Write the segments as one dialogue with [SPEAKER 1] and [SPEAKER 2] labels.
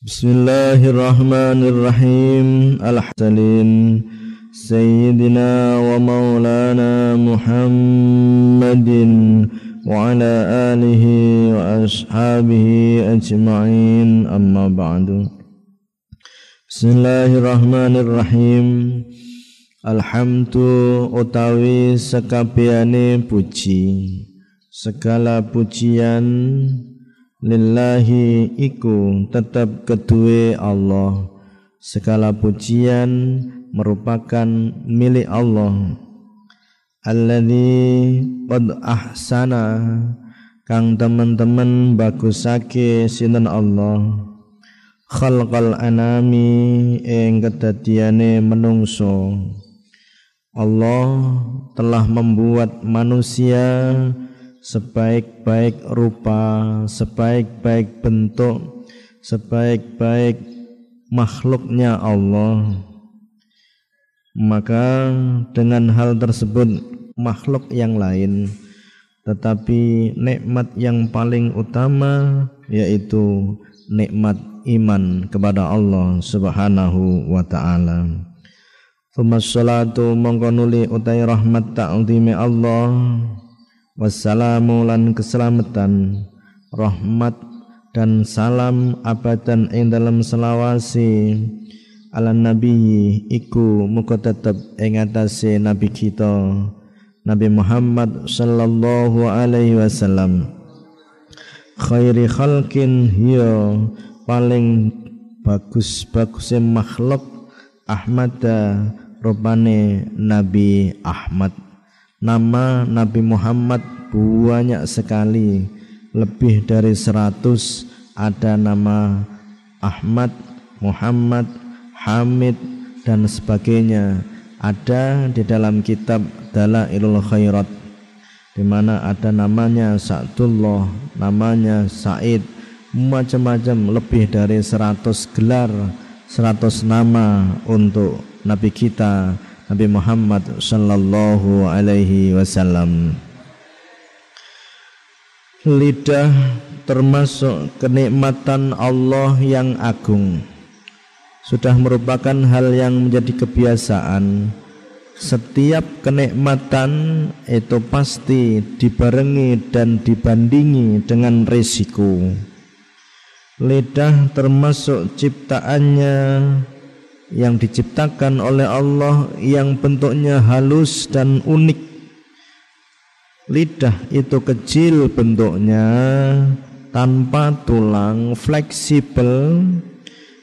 [SPEAKER 1] Bismillahirrahmanirrahim Al-Hasalin Sayyidina wa maulana Muhammadin Wa ala alihi wa ashabihi ajma'in Amma ba'du Bismillahirrahmanirrahim Alhamdu utawi sekabiane puji Segala pujian lillahi iku tetap kedua Allah. Segala pujian merupakan milik Allah. Alladzi qad ahsana kang teman-teman bagusake sinten Allah. Khalqal anami ing kedadiane menungso. Allah telah membuat manusia sebaik-baik rupa, sebaik-baik bentuk, sebaik-baik makhluknya Allah. Maka dengan hal tersebut makhluk yang lain tetapi nikmat yang paling utama yaitu nikmat iman kepada Allah Subhanahu wa taala. Mongko utai rahmat ta'zimi Allah wassalamu lan keselamatan rahmat dan salam abadan ing dalam selawasi ala nabi iku muka tetep ing atase nabi kita Nabi Muhammad sallallahu alaihi wasallam. Khairi khalqin hiya paling bagus bagusnya makhluk Ahmad rupane Nabi Ahmad Nama Nabi Muhammad banyak sekali. Lebih dari seratus. Ada nama Ahmad, Muhammad, Hamid dan sebagainya. Ada di dalam kitab Dalailul Khairat di mana ada namanya Sa'dullah, namanya Said, macam-macam lebih dari seratus gelar, seratus nama untuk Nabi kita Nabi Muhammad sallallahu alaihi wasallam. Lidah termasuk kenikmatan Allah yang agung. Sudah merupakan hal yang menjadi kebiasaan. Setiap kenikmatan itu pasti dibarengi dan dibandingi dengan risiko. Lidah termasuk ciptaannya yang diciptakan oleh Allah yang bentuknya halus dan unik. Lidah itu kecil bentuknya, tanpa tulang, fleksibel,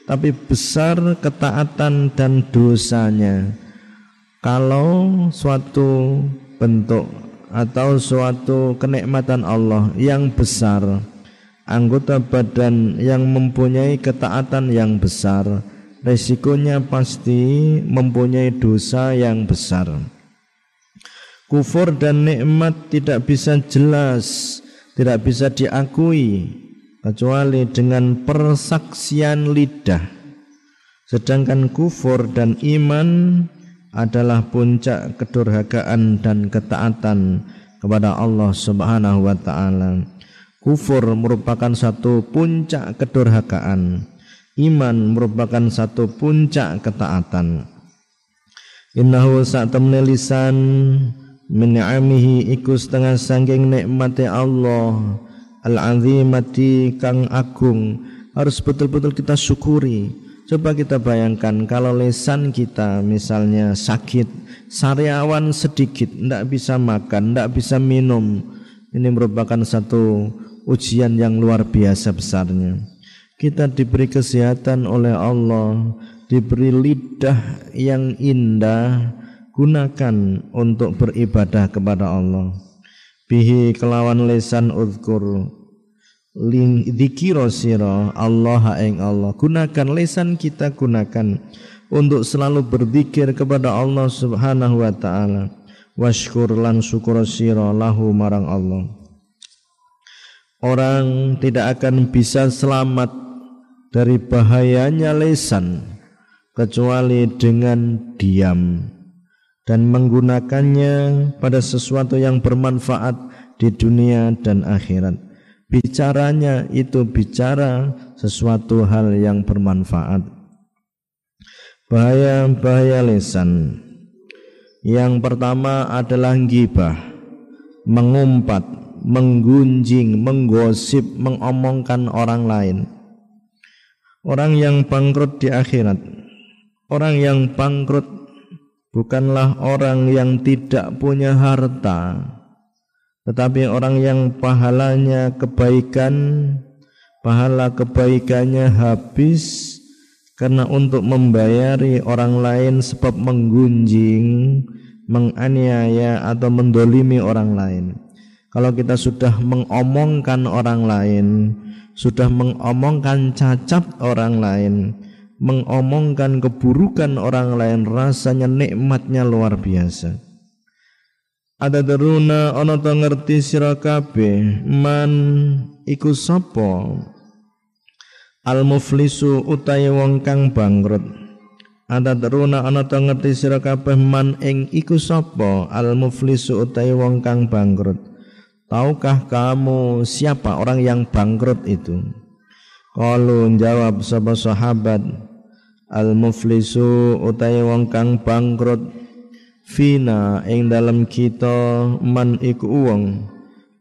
[SPEAKER 1] tapi besar ketaatan dan dosanya. Kalau suatu bentuk atau suatu kenikmatan Allah yang besar, anggota badan yang mempunyai ketaatan yang besar, resikonya pasti mempunyai dosa yang besar. Kufur dan nikmat tidak bisa jelas, tidak bisa diakui kecuali dengan persaksian lidah. Sedangkan kufur dan iman adalah puncak kedurhakaan dan ketaatan kepada Allah Subhanahu wa taala. Kufur merupakan satu puncak kedurhakaan iman merupakan satu puncak ketaatan. Innahu sa'tamne lisan min ni'amihi iku setengah sangking nikmati Allah al-azimati kang agung. Harus betul-betul kita syukuri. Coba kita bayangkan kalau lisan kita misalnya sakit sariawan sedikit tidak bisa makan tidak bisa minum ini merupakan satu ujian yang luar biasa besarnya kita diberi kesehatan oleh Allah, diberi lidah yang indah, gunakan untuk beribadah kepada Allah. Bihi kelawan lesan uzkur ling dzikira sira Allah ing Allah. Gunakan lesan kita gunakan untuk selalu berzikir kepada Allah Subhanahu wa taala. Washkur lan syukur sira lahu marang Allah. Orang tidak akan bisa selamat dari bahayanya lesan kecuali dengan diam dan menggunakannya pada sesuatu yang bermanfaat di dunia dan akhirat. bicaranya itu bicara sesuatu hal yang bermanfaat. Bahaya-bahaya lisan yang pertama adalah gibah mengumpat menggunjing menggosip mengomongkan orang lain orang yang bangkrut di akhirat. Orang yang bangkrut bukanlah orang yang tidak punya harta tetapi orang yang pahalanya kebaikan pahala kebaikannya habis karena untuk membayari orang lain sebab menggunjing menganiaya atau mendolimi orang lain. Kalau kita sudah mengomongkan orang lain sudah mengomongkan cacat orang lain mengomongkan keburukan orang lain rasanya nikmatnya luar biasa. Ada deruna ana to ngerti sira kabeh man iku sapa? Al muflisu utai wong kang bangkrut. Ada deruna ana to ngerti sira kabeh man ing iku sapa? Al muflisu utai wong kang bangkrut tahukah kamu siapa orang yang bangkrut itu? Kalau jawab sapa sahabat al muflisu utai wong kang bangkrut fina ing dalam kita man iku wong.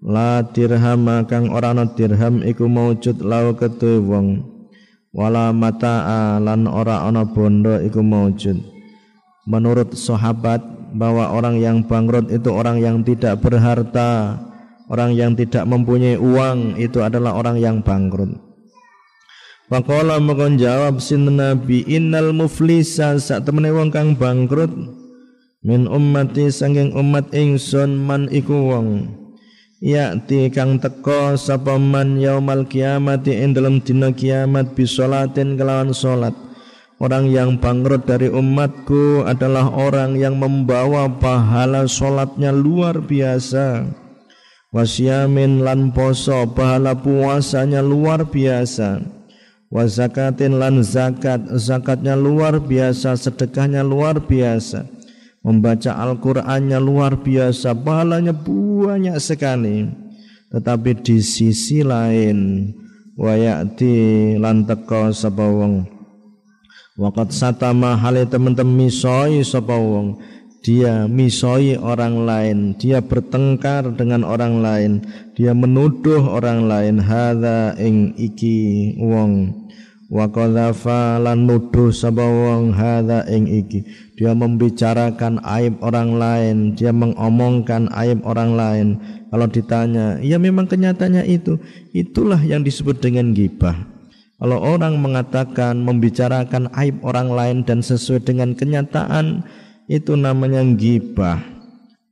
[SPEAKER 1] La dirham kang ora dirham iku maujud lau ketu wong. Wala mata'a lan ora ana bondo iku maujud. Menurut sahabat bahwa orang yang bangkrut itu orang yang tidak berharta orang yang tidak mempunyai uang itu adalah orang yang bangkrut. Faqala maka jawab sin Nabi? Innal muflisa sak temene wong kang bangkrut min ummati sanging umat ingsun man iku wong yakti kang teko sapa man yaumal kiamati ing dalem dina kiamat bi salatin kelawan salat Orang yang bangkrut dari umatku adalah orang yang membawa pahala solatnya luar biasa. Wasyamin lan poso pahala puasanya luar biasa. Wa zakatin lan zakat zakatnya luar biasa sedekahnya luar biasa. Membaca Al-Qur'annya luar biasa pahalanya banyak sekali. Tetapi di sisi lain wayati lan teka sapa wong. Waqat satama hale teman-teman misoi sapa wong dia misoi orang lain. Dia bertengkar dengan orang lain. Dia menuduh orang lain. Hadza ing iki wong. Wa qadzafa lan nuduh sapa wong. Hadza ing iki. Dia membicarakan aib orang lain. Dia mengomongkan aib orang lain. Kalau ditanya ya memang kenyataannya itu. Itulah yang disebut dengan gibah kalau orang mengatakan membicarakan aib orang lain dan sesuai dengan kenyataan itu namanya gibah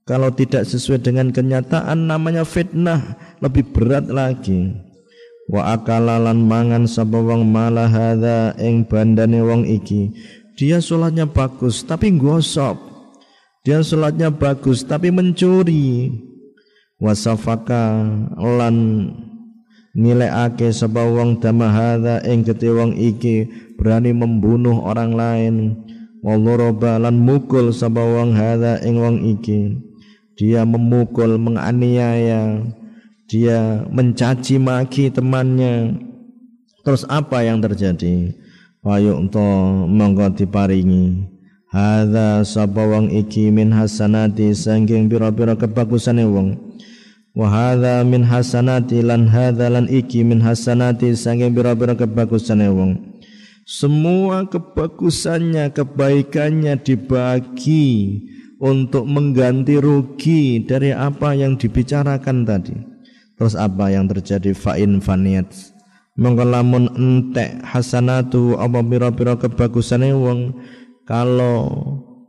[SPEAKER 1] kalau tidak sesuai dengan kenyataan namanya fitnah. Lebih berat lagi. Wa akalalan mangan sapa wong hadza ing bandane wong iki. Dia sholatnya bagus tapi gosok dia sholatnya bagus tapi mencuri. Wasafaka lan ake sapa wong dama hadza ing gete wong iki berani membunuh orang lain Walloroba lan mukul sapa wong hadza ing wong iki dia memukul, menganiaya, dia mencaci maki temannya. Terus apa yang terjadi? Wayuk to monggo diparingi. Hadza sapa wong iki min hasanati sangking pira-pira kebagusane wong. Wa hadza min hasanati lan hadza lan iki min hasanati sangking pira-pira kebagusane wong. Semua kebagusannya, kebaikannya dibagi untuk mengganti rugi dari apa yang dibicarakan tadi. Terus apa yang terjadi? Fa'in faniyat. Mengkelamun entek hasanatu apa pira-pira kebagusane wong kalau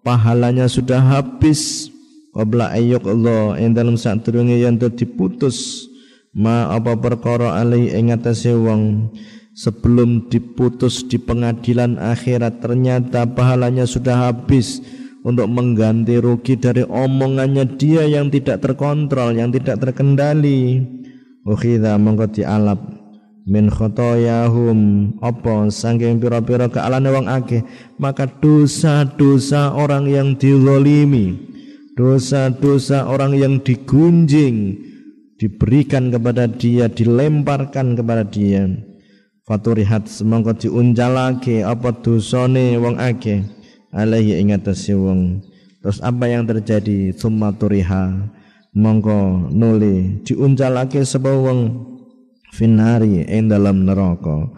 [SPEAKER 1] pahalanya sudah habis qabla ayyuk Allah ing dalam sadurunge yang diputus ma apa perkara alai ing atase wong sebelum diputus di pengadilan akhirat ternyata pahalanya sudah habis. Untuk mengganti rugi dari omongannya dia yang tidak terkontrol, yang tidak terkendali. Ukhidha mongko dialap. Min khotoyahum. Apa? Saking pira-pira kealane wong akeh. Maka dosa-dosa orang yang dizalimi dosa-dosa orang yang digunjing. Diberikan kepada dia dilemparkan kepada dia faturihat semangka diunjalake apa dosane wong akeh? Alaihi ing atase wong. Terus apa yang terjadi? Summa turiha mongko nuli. Diunjalake sapa wong finari ing dalam neraka.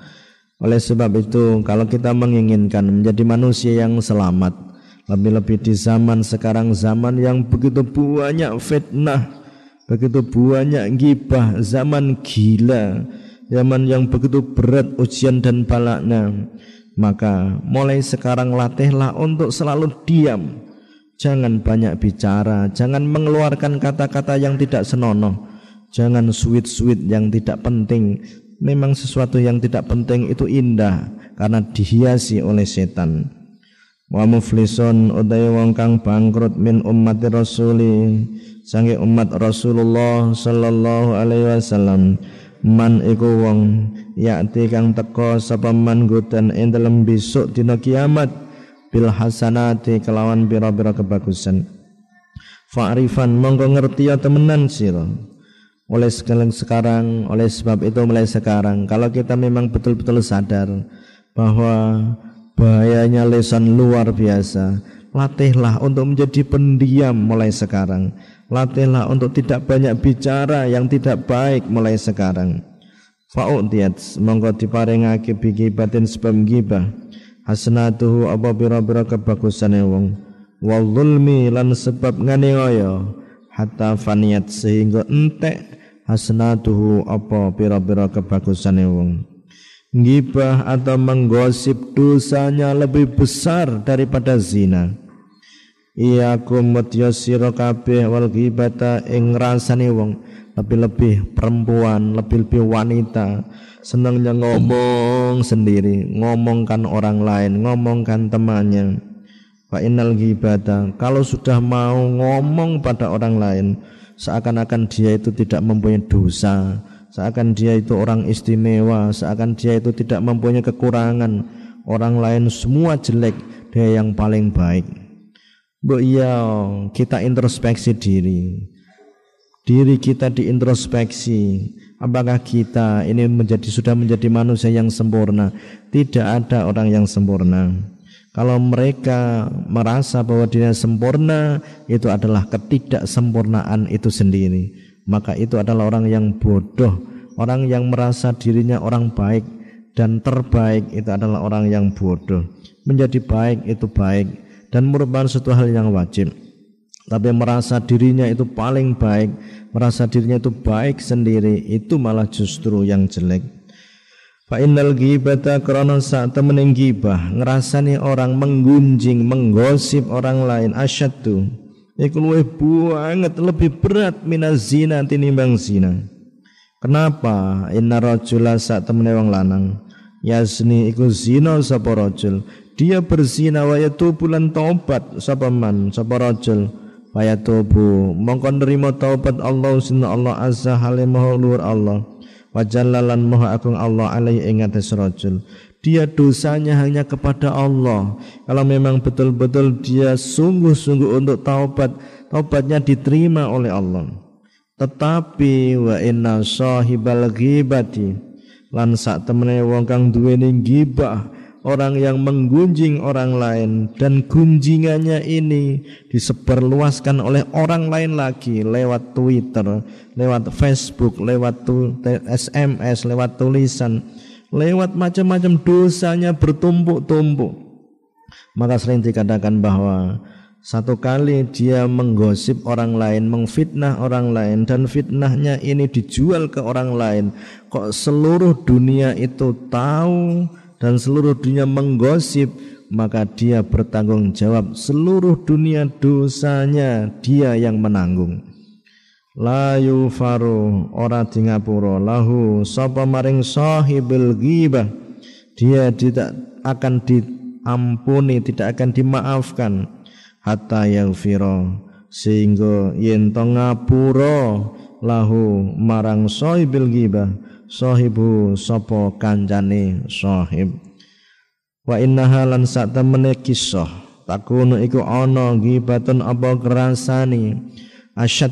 [SPEAKER 1] Oleh sebab itu kalau kita menginginkan menjadi manusia yang selamat lebih-lebih di zaman sekarang zaman yang begitu banyak fitnah begitu banyak gibah zaman gila zaman yang begitu berat ujian dan balaknya. Maka mulai sekarang latihlah untuk selalu diam. Jangan banyak bicara jangan mengeluarkan kata-kata yang tidak senonoh. Jangan sweet-sweet yang tidak penting. Memang sesuatu yang tidak penting itu indah karena dihiasi oleh setan. Wa muflisun utai wong kang bangkrut min ummati rasuli sange umat Rasulullah sallallahu alaihi wasallam man iku wong yakti kang teko sapa man gudan ing dalem besok dina kiamat bil hasanati kelawan pira-pira kebagusan. Fa'rifan monggo ngerti ya temenan sira oleh sekarang sekarang oleh sebab itu mulai sekarang kalau kita memang betul-betul sadar bahwa bahayanya lesan luar biasa latihlah untuk menjadi pendiam mulai sekarang. Latihlah untuk tidak banyak bicara yang tidak baik mulai sekarang. Fa'udiyat monggo diparingake bigi batin sebab gibah. Hasanatuhu apa bira-bira kebagusane wong. Wal zulmi lan sebab nganiaya hatta faniyat sehingga entek hasanatuhu apa bira-bira kebagusane wong. Gibah atau menggosip dosanya lebih besar daripada zina. Iya kumutya sira kabeh wal ghibata ing rasane wong lebih-lebih perempuan, lebih-lebih wanita senangnya ngomong sendiri, ngomongkan orang lain, ngomongkan temannya. Fa innal ghibata kalau sudah mau ngomong pada orang lain seakan-akan dia itu tidak mempunyai dosa, seakan dia itu orang istimewa, seakan dia itu tidak mempunyai kekurangan, orang lain semua jelek, dia yang paling baik. Bu iya, kita introspeksi diri. Diri kita diintrospeksi. Apakah kita ini menjadi sudah menjadi manusia yang sempurna? Tidak ada orang yang sempurna. Kalau mereka merasa bahwa dirinya sempurna, itu adalah ketidaksempurnaan itu sendiri maka itu adalah orang yang bodoh orang yang merasa dirinya orang baik dan terbaik itu adalah orang yang bodoh menjadi baik itu baik dan merupakan suatu hal yang wajib tapi merasa dirinya itu paling baik merasa dirinya itu baik sendiri itu malah justru yang jelek Fa innal ghibata krana sak temening ghibah ngrasani orang menggunjing, menggosip orang lain asyaddu iku luwih banget lebih berat minaz zina tinimbang zina. Kenapa? Inna rajula sak temene wong lanang yasni iku zina sapa rajul. Dia berzina wa yatubu lan taubat sapa man sapa rajul. Wa yatubu mongko nerima taubat Allah sinna Allah azza halim Allah. Wa jallalan maha agung Allah alaihi ing atas rajul dia dosanya hanya kepada Allah. Kalau memang betul-betul dia sungguh-sungguh untuk taubat, taubatnya diterima oleh Allah. Tetapi wa inna sahibal ghibati lan sak temene wong kang duweni gibah orang yang menggunjing orang lain dan gunjingannya ini disebarluaskan oleh orang lain lagi lewat Twitter, lewat Facebook, lewat SMS, lewat tulisan lewat macam-macam dosanya bertumpuk-tumpuk. Maka sering dikatakan bahwa satu kali dia menggosip orang lain, mengfitnah orang lain dan fitnahnya ini dijual ke orang lain. Kok seluruh dunia itu tahu dan seluruh dunia menggosip, maka dia bertanggung jawab seluruh dunia dosanya dia yang menanggung. La yufaru ora di ngapura lahu sapa maring sahibul ghibah. Dia tidak akan diampuni tidak akan dimaafkan. Hatta yaghfira sehingga yen to ngapura lahu marang sahibul ghibah sahibu sapa kancane sahib? Wa innaha lan sak temene kisah. Takunu iku ana ghibatun apa kerasani asyad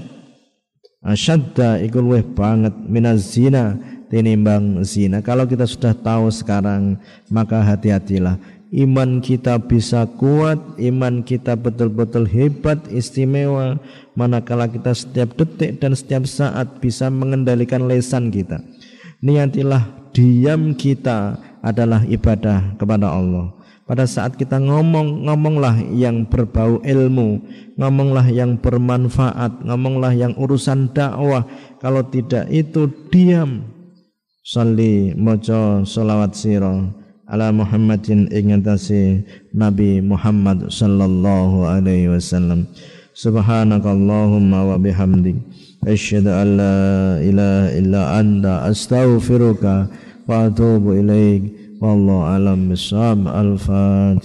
[SPEAKER 1] asyadda iku luwih banget minaz zina tinimbang zina. Kalau kita sudah tahu sekarang maka hati-hatilah. Iman kita bisa kuat, iman kita betul-betul hebat, istimewa, manakala kita setiap detik dan setiap saat bisa mengendalikan lesan kita. Niatilah diam kita adalah ibadah kepada Allah. Pada saat kita ngomong, ngomonglah yang berbau ilmu, ngomonglah yang bermanfaat, ngomonglah yang urusan dakwah. Kalau tidak itu diam. Salli mojo salawat sirah ala Muhammadin ingatasi Nabi Muhammad sallallahu alaihi wasallam subhanakallahumma wa bihamdik أشهد أن لا إله إلا أنت أستغفرك وأتوب إليك والله أعلم بالصواب الفاتح